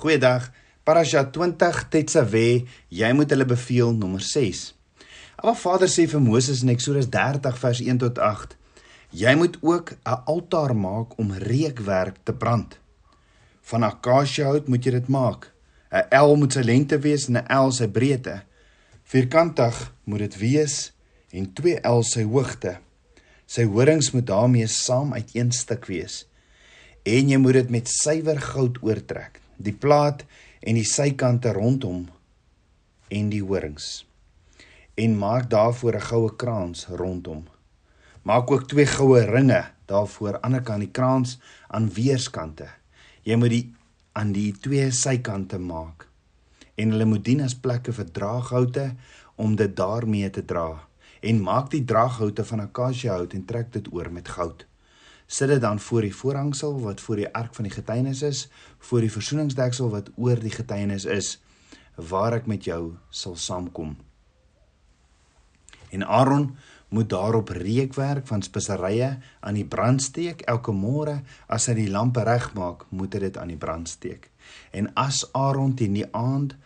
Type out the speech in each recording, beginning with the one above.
Goeiedag. Parasha 20 Tetzaveh, jy moet hulle beveel nommer 6. Alva Vader sê vir Moses in Eksodus 30 vers 1 tot 8: Jy moet ook 'n altaar maak om reukwerk te brand. Van akasiëhout moet jy dit maak. 'n L moet sy lengte wees en 'n L sy breedte. Vierkantig moet dit wees en 2 L sy hoogte. Sy horings moet daarmee saam uit een stuk wees. En jy moet dit met suiwer goud oortrek die plaat en die sykante rondom en die horings. En maak daarvoor 'n goue kraans rondom. Maak ook twee goue ringe daarvoor aan die kant die kraans aan weerskante. Jy moet die aan die twee sykante maak. En hulle moet dien as plekke vir draaghoute om dit daarmee te dra. En maak die draaghoute van akasiëhout en trek dit oor met goud sit dit dan voor die voorhangsel wat voor die ark van die getuienis is, voor die versoeningsdeksel wat oor die getuienis is waar ek met jou sal saamkom. En Aaron moet daarop reukwerk van speserye aan die brand steek elke môre as hy die lampe regmaak, moet hy dit aan die brand steek. En as Aaron teen die aand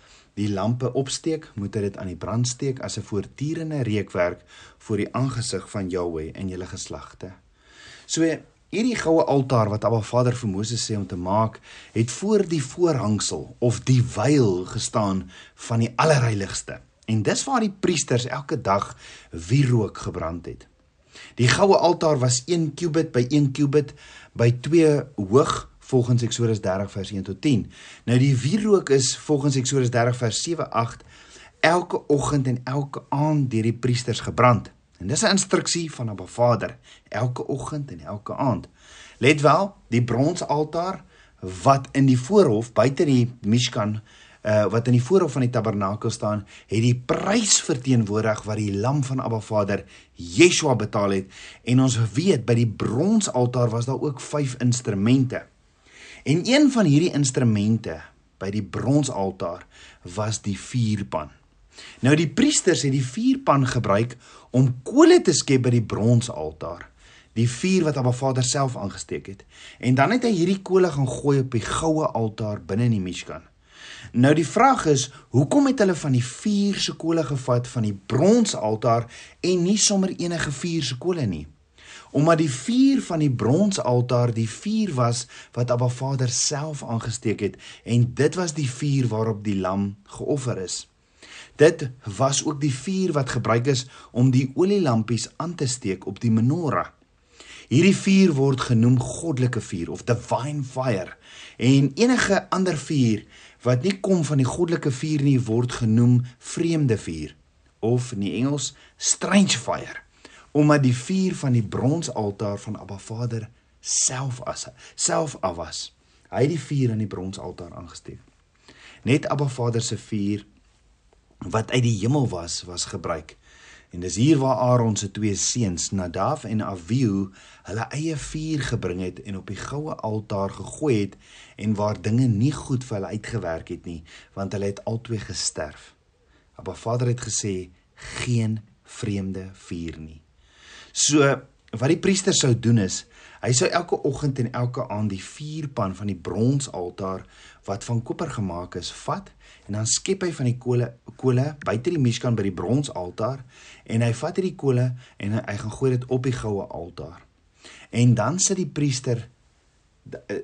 die lampe opsteek, moet hy dit aan die brand steek as 'n voortdurende reukwerk voor die aangesig van Jahweh en julle geslagte. So Hierdie goue altaar wat Abba Vader vir Moses sê om te maak, het voor die voorhangsel of die veil gestaan van die allerheiligste. En dis waar die priesters elke dag wierook gebrand het. Die goue altaar was 1 kubit by 1 kubit by 2 hoog volgens Eksodus 30 vers 1 tot 10. Nou die wierook is volgens Eksodus 30 vers 7 8 elke oggend en elke aand deur die priesters gebrand. En dis 'n instruksie van 'n Vader elke oggend en elke aand. Let wel, die bronsaltaar wat in die voorhof buite die Mishkan uh wat in die voorhof van die tabernakel staan, het die prys verteenwoordig wat die lam van Abba Vader Yeshua betaal het. En ons weet by die bronsaltaar was daar ook 5 instrumente. En een van hierdie instrumente by die bronsaltaar was die vuurpan. Nou die priesters het die vuurpan gebruik om kole te skep by die bronsaltaar. Die vuur wat Abba Vader self aangesteek het. En dan het hy hierdie kole gaan gooi op die goue altaar binne in die Mishkan. Nou die vraag is, hoekom het hulle van die vuur se kole gevat van die bronsaltaar en nie sommer enige vuur se kole nie? Omdat die vuur van die bronsaltaar die vuur was wat Abba Vader self aangesteek het en dit was die vuur waarop die lam geoffer is. Dit was ook die vuur wat gebruik is om die olielampies aan te steek op die menorah. Hierdie vuur word genoem goddelike vuur of divine fire en enige ander vuur wat nie kom van die goddelike vuur nie word genoem vreemde vuur of in die Engels strange fire omdat die vuur van die bronsaltaar van Abba Vader self as self af was. Hy het die vuur aan die bronsaltaar aangesteek. Net Abba Vader se vuur wat uit die hemel was was gebruik. En dis hier waar Aaron se twee seuns Nadav en Abihu hulle eie vuur gebring het en op die goue altaar gegooi het en waar dinge nie goed vir hulle uitgewerk het nie, want hulle het albei gesterf. Maar Vader het gesê geen vreemde vuur nie. So wat die priester sou doen is Hy sou elke oggend en elke aand die vuurpan van die bronsaltaar wat van koper gemaak is, vat en dan skep hy van die kole kole buite die Mishkan by die bronsaltaar en hy vat hierdie kole en hy, hy gaan gooi dit op die goue altaar. En dan sit die priester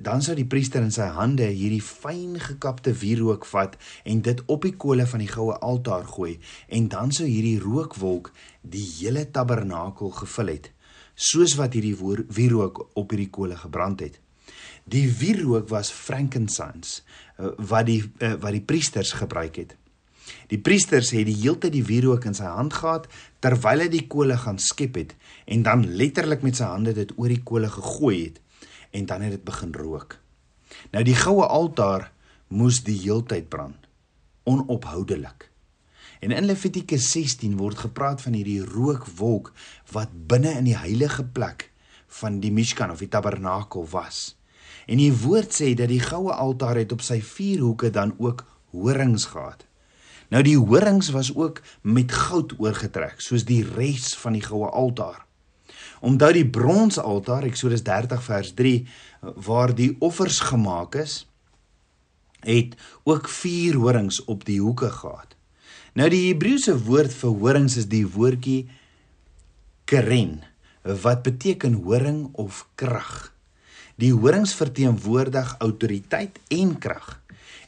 dan sou die priester in sy hande hierdie fyn gekapte wierook vat en dit op die kole van die goue altaar gooi en dan sou hierdie rookwolk die hele tabernakel gevul het soos wat hierdie wierook op hierdie kole gebrand het. Die wierook was frankincense eh, wat die eh, wat die priesters gebruik het. Die priesters het die heeltyd die wierook in sy hand gehad terwyl hy die kole gaan skep het en dan letterlik met sy hande dit oor die kole gegooi het en dan het dit begin rook. Nou die goue altaar moes die heeltyd brand onophoudelik. En in Levitikus 16 word gepraat van hierdie rookwolk wat binne in die heilige plek van die Mishkan of die tabernakel was. En die woord sê dat die goue altaar het op sy vier hoeke dan ook horings gehad. Nou die horings was ook met goud oorgetrek, soos die res van die goue altaar. Omdat die bronsaltaar, Eksodus 30 vers 3, waar die offers gemaak is, het ook vier horings op die hoeke gehad. Nou die Hebreëse woord vir horings is die woordjie keren wat beteken horing of krag. Die horings verteenwoordig autoriteit en krag.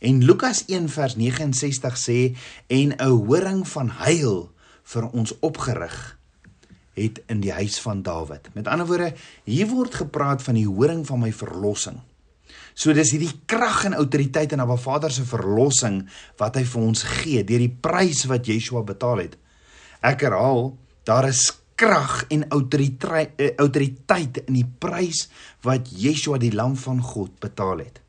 En Lukas 1 vers 69 sê en 'n horing van heil vir ons opgerig het in die huis van Dawid. Met ander woorde, hier word gepraat van die horing van my verlossing. So dis hierdie krag en autoriteit in Abba Vader se verlossing wat hy vir ons gee deur die prys wat Yeshua betaal het. Ek herhaal, daar is krag en autoriteit eh, autoriteit in die prys wat Yeshua die lam van God betaal het.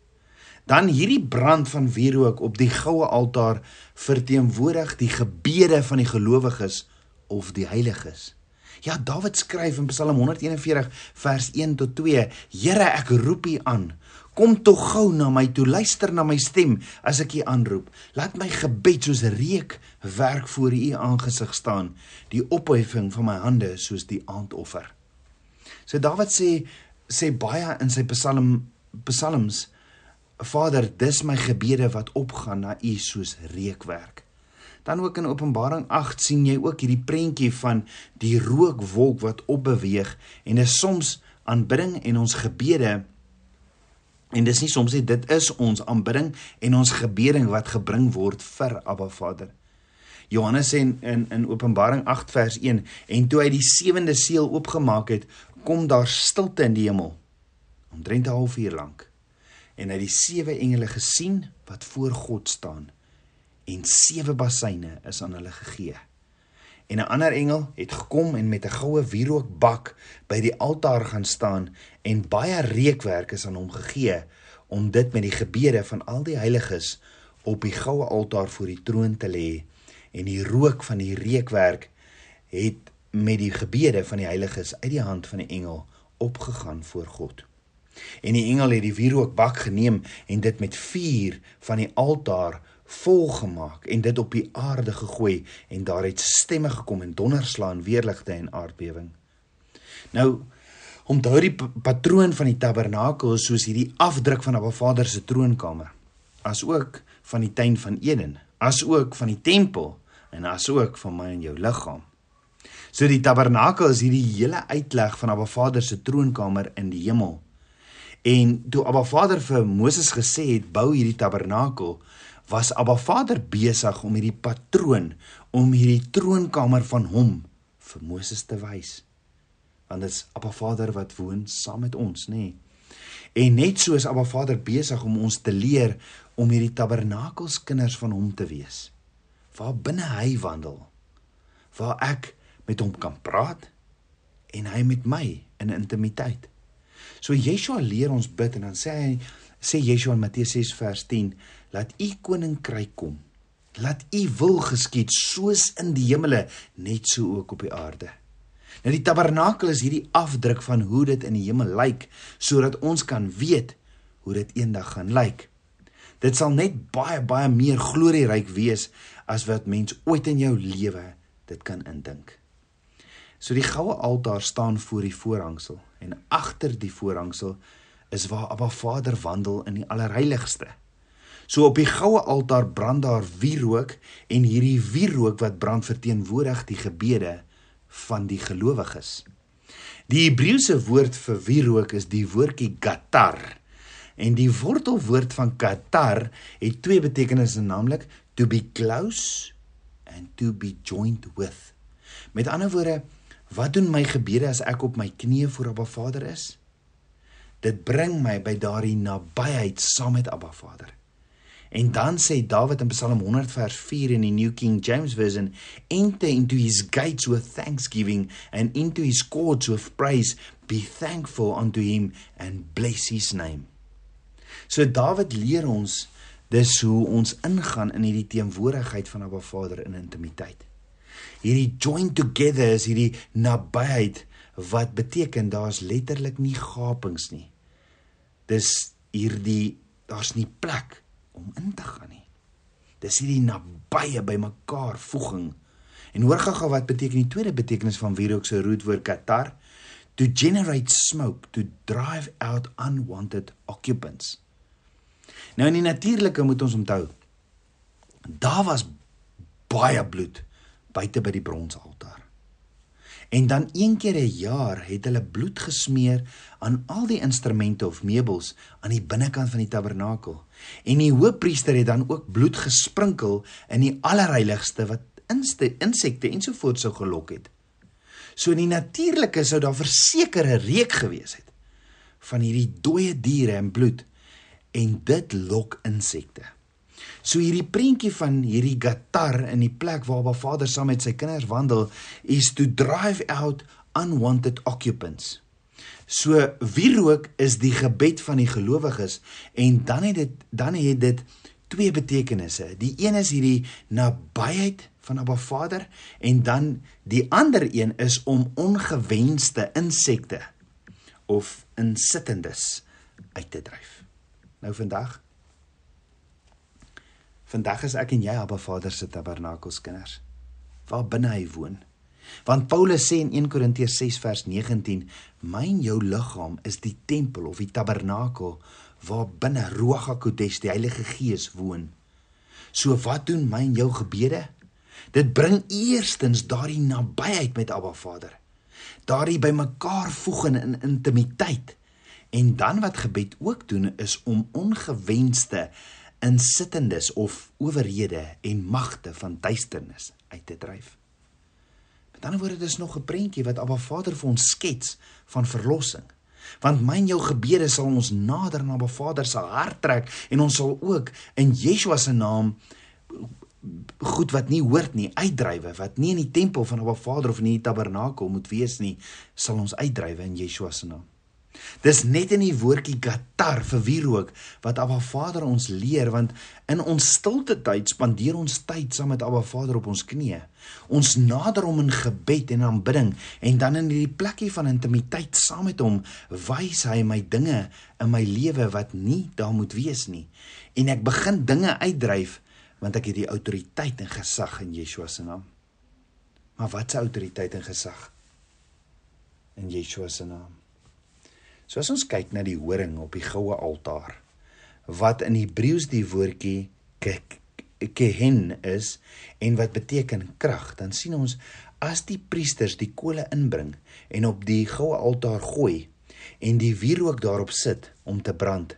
Dan hierdie brand van wierook op die goue altaar verteenwoordig die gebede van die gelowiges of die heiliges. Ja, Dawid skryf in Psalm 141 vers 1 tot 2: Here, ek roep U aan. Kom tog gou na my toe, luister na my stem as ek U aanroep. Laat my gebed soos reuk werk voor U aangesig staan, die opheffing van my hande soos die aandoffer. So Dawid sê sê baie in sy Psalm Psalms Vader, dis my gebede wat opgaan na U soos reukwerk. Dan ook in Openbaring 8 sien jy ook hierdie prentjie van die rookwolk wat opbeweeg en is soms aanbidding en ons gebede en dis nie soms nie dit is ons aanbidding en ons gebeding wat gebring word vir Abba Vader. Johannes in, in in Openbaring 8 vers 1 en toe hy die sewende seël oopgemaak het, kom daar stilte in die hemel omtrent 'n halfuur lank. En hy het die sewe engele gesien wat voor God staan en sewe bassyne is aan hulle gegee. En 'n ander engel het gekom en met 'n goue wierookbak by die altaar gaan staan en baie reukwerk is aan hom gegee om dit met die gebede van al die heiliges op die goue altaar voor die troon te lê en die rook van die reukwerk het met die gebede van die heiliges uit die hand van die engel opgegaan voor God. En die engel het die wierookbak geneem en dit met vuur van die altaar volgemaak en dit op die aarde gegooi en daar het stemme gekom en donderslaan, weerligte en aardbewing. Nou onthou die patroon van die tabernakel soos hierdie afdruk van Abba Vader se troonkamer, asook van die tuin van Eden, asook van die tempel en asook van my en jou liggaam. So die tabernakel is hierdie hele uitleg van Abba Vader se troonkamer in die hemel. En toe Abba Vader vir Moses gesê het bou hierdie tabernakel, was Abba Vader besig om hierdie patroon om hierdie troonkamer van hom vir Moses te wys. Want dit is Abba Vader wat woon saam met ons, nê? Nee. En net so is Abba Vader besig om ons te leer om hierdie tabernakels kinders van hom te wees. Waar binne hy wandel. Waar ek met hom kan praat en hy met my in intimiteit. So Yeshua leer ons bid en dan sê hy sê Yeshua in Matteus 6 vers 10 laat u koninkryk kom. Laat u wil geskied soos in die hemele, net so ook op die aarde. Nou die tabernakel is hierdie afdruk van hoe dit in die hemel lyk, sodat ons kan weet hoe dit eendag gaan lyk. Dit sal net baie baie meer glorieryk wees as wat mens ooit in jou lewe dit kan indink. So die goue altaar staan voor die voorhangsel en agter die voorhangsel is waar Abba Vader wandel in die allerheiligste. So op die goue altaar brand daar wierook en hierdie wierook wat brand verteenwoordig die gebede van die gelowiges. Die Hebreëse woord vir wierook is die woordjie gatar. En die wortelwoord van gatar het twee betekenisse naamlik to be close and to be joined with. Met ander woorde, wat doen my gebede as ek op my knieë voor Abba Vader is? Dit bring my by daardie nabyheid saam met Abba Vader. En dan sê Dawid in Psalm 100 vers 4 in die New King James Version, "Enter into his gates with thanksgiving and into his courts with praise. Be thankful unto him and bless his name." So Dawid leer ons dis hoe ons ingaan in hierdie teenwoordigheid van Abba Vader in intimiteit. Hierdie join together is hierdie nabyheid wat beteken daar's letterlik nie gapings nie. Dis hierdie daar's nie plek om in te gaan nie. Dis hierdie nabye bymekaar voeging. En hoor gaga wat beteken die tweede betekenis van wierook se rootwoord katar? To generate smoke, to drive out unwanted occupants. Nou in die natuurlike moet ons onthou daar was baie bloed buite by die bronsaltaar. En dan een keer 'n jaar het hulle bloed gesmeer aan al die instrumente of meubels aan die binnekant van die tabernakel. En die hoofpriester het dan ook bloed gesprinkel in die allerheiligste wat insekte ensovoorts sou gelok het. So in die natuurlike sou daar verseker 'n reuk gewees het van hierdie dooie diere en bloed en dit lok insekte. So hierdie prentjie van hierdie gatar in die plek waar Baba Vader saam met sy kinders wandel is to drive out unwanted occupants. So wierook is die gebed van die gelowiges en dan het dit dan het dit twee betekenisse. Die een is hierdie nabyheid van Abba Vader en dan die ander een is om ongewenste insekte of insittendes uit te dryf. Nou vandag Vandag is ek en jy Abba Vader se tabernakels kinders. Waar binne hy woon. Want Paulus sê in 1 Korintiërs 6 vers 19, "Myn jou liggaam is die tempel of die tabernakel waar binne Ruach HaKodesh die Heilige Gees woon." So wat doen myn jou gebede? Dit bring eerstens daardie nabyheid met Abba Vader. Daardie bymekaar voeg in, in intimiteit. En dan wat gebed ook doen is om ongewenste insittendes of owerhede en magte van duisternis uit te dryf. Met ander woorde, dis nog 'n prentjie wat Abba Vader vir ons skets van verlossing. Want myn jou gebede sal ons nader na Abba Vader se hart trek en ons sal ook in Yeshua se naam goed wat nie hoort nie uitdrywe wat nie in die tempel van Abba Vader of in die tabernakel moet wees nie sal ons uitdrywe in Yeshua se naam. Dis net in die woordjie gatar vir wierook wat Abba Vader ons leer want in ons stilte tyd spandeer ons tyd saam met Abba Vader op ons knieë. Ons nader hom in gebed en aanbidding en dan in hierdie plekkie van intimiteit saam met hom wys hy my dinge in my lewe wat nie daar moet wees nie. En ek begin dinge uitdryf want ek het die autoriteit en gesag in Yeshua se naam. Maar wat se autoriteit en gesag in Yeshua se naam? So as ons kyk na die horing op die goue altaar wat in Hebreëus die woordjie kehen is en wat beteken krag, dan sien ons as die priesters die kole inbring en op die goue altaar gooi en die wierook daarop sit om te brand.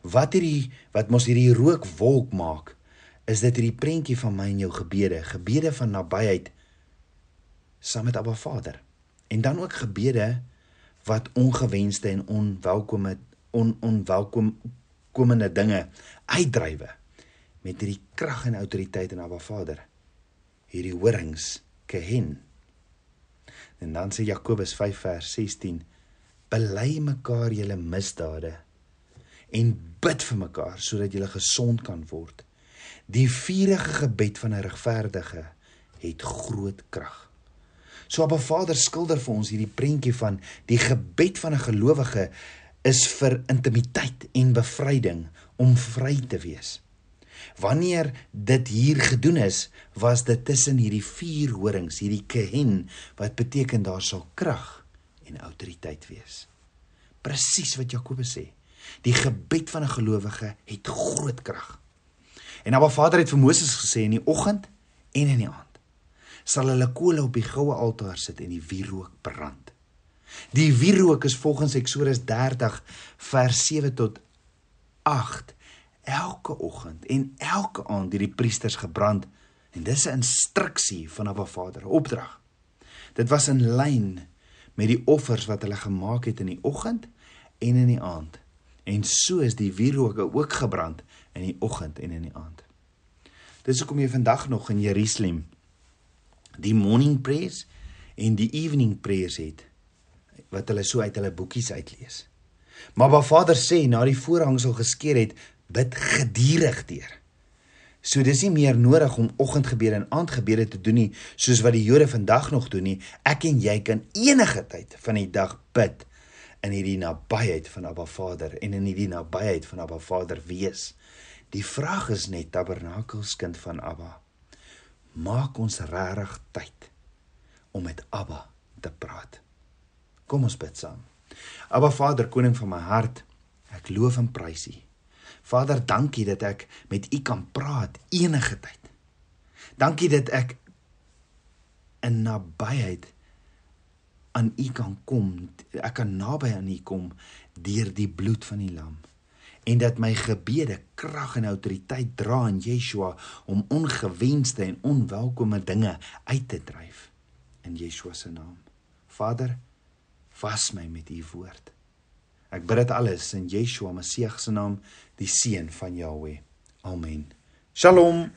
Wat hierdie wat mos hierdie rookwolk maak, is dit hierdie prentjie van my en jou gebede, gebede van nabyheid saam met Abba Vader. En dan ook gebede wat ongewenste en onwelkome on, onwelkom komende dinge uitdrywe met hierdie krag en autoriteit in Abba Vader. Hierdie horings kehen. En dan sê Jakobus 5 vers 16: Bely mekaar julle misdade en bid vir mekaar sodat julle gesond kan word. Die vuurige gebed van 'n regverdige het groot krag. So Abba Vader skilder vir ons hierdie prentjie van die gebed van 'n gelowige is vir intimiteit en bevryding om vry te wees. Wanneer dit hier gedoen is, was dit tussen hierdie vier horings, hierdie kehen wat beteken daar sal krag en autoriteit wees. Presies wat Jakobus sê. Die gebed van 'n gelowige het groot krag. En Abba Vader het vir Moses gesê in die oggend en in die aand sal hulle kole op die goue altaar sit en die wierook brand. Die wierook is volgens Eksodus 30 vers 7 tot 8 elke oggend en elke aand deur die priesters gebrand en dis 'n instruksie van Abba Vader, 'n opdrag. Dit was in lyn met die offers wat hulle gemaak het in die oggend en in die aand. En so is die wierook ook gebrand in die oggend en in die aand. Dis hoekom jy vandag nog in Jerusalem die morning prayers en die evening prayers het wat hulle so uit hulle boekies uitlees. Maar wat Vader sê na die voorhangsel geskeer het, bid gedurig deur. So dis nie meer nodig om oggendgebede en aandgebede te doen nie soos wat die Jode vandag nog doen nie. Ek en jy kan enige tyd van die dag bid in hierdie nabyheid van Abba Vader en in hierdie nabyheid van Abba Vader wees. Die vraag is net tabernakelskind van Abba maak ons regtig tyd om met Abba te praat. Kom ons bid saam. Abba Vader, koning van my hart, ek loof en prys U Vader, dankie dat ek met U kan praat enige tyd. Dankie dat ek in nabyheid aan U kan kom. Ek kan naby aan U kom deur die bloed van die lam en dat my gebede krag en autoriteit dra in Yeshua om ongewenste en onwelkome dinge uit te dryf in Yeshua se naam. Vader, was my met u woord. Ek bid dit alles in Yeshua Messie se naam, die seun van Jahweh. Amen. Shalom.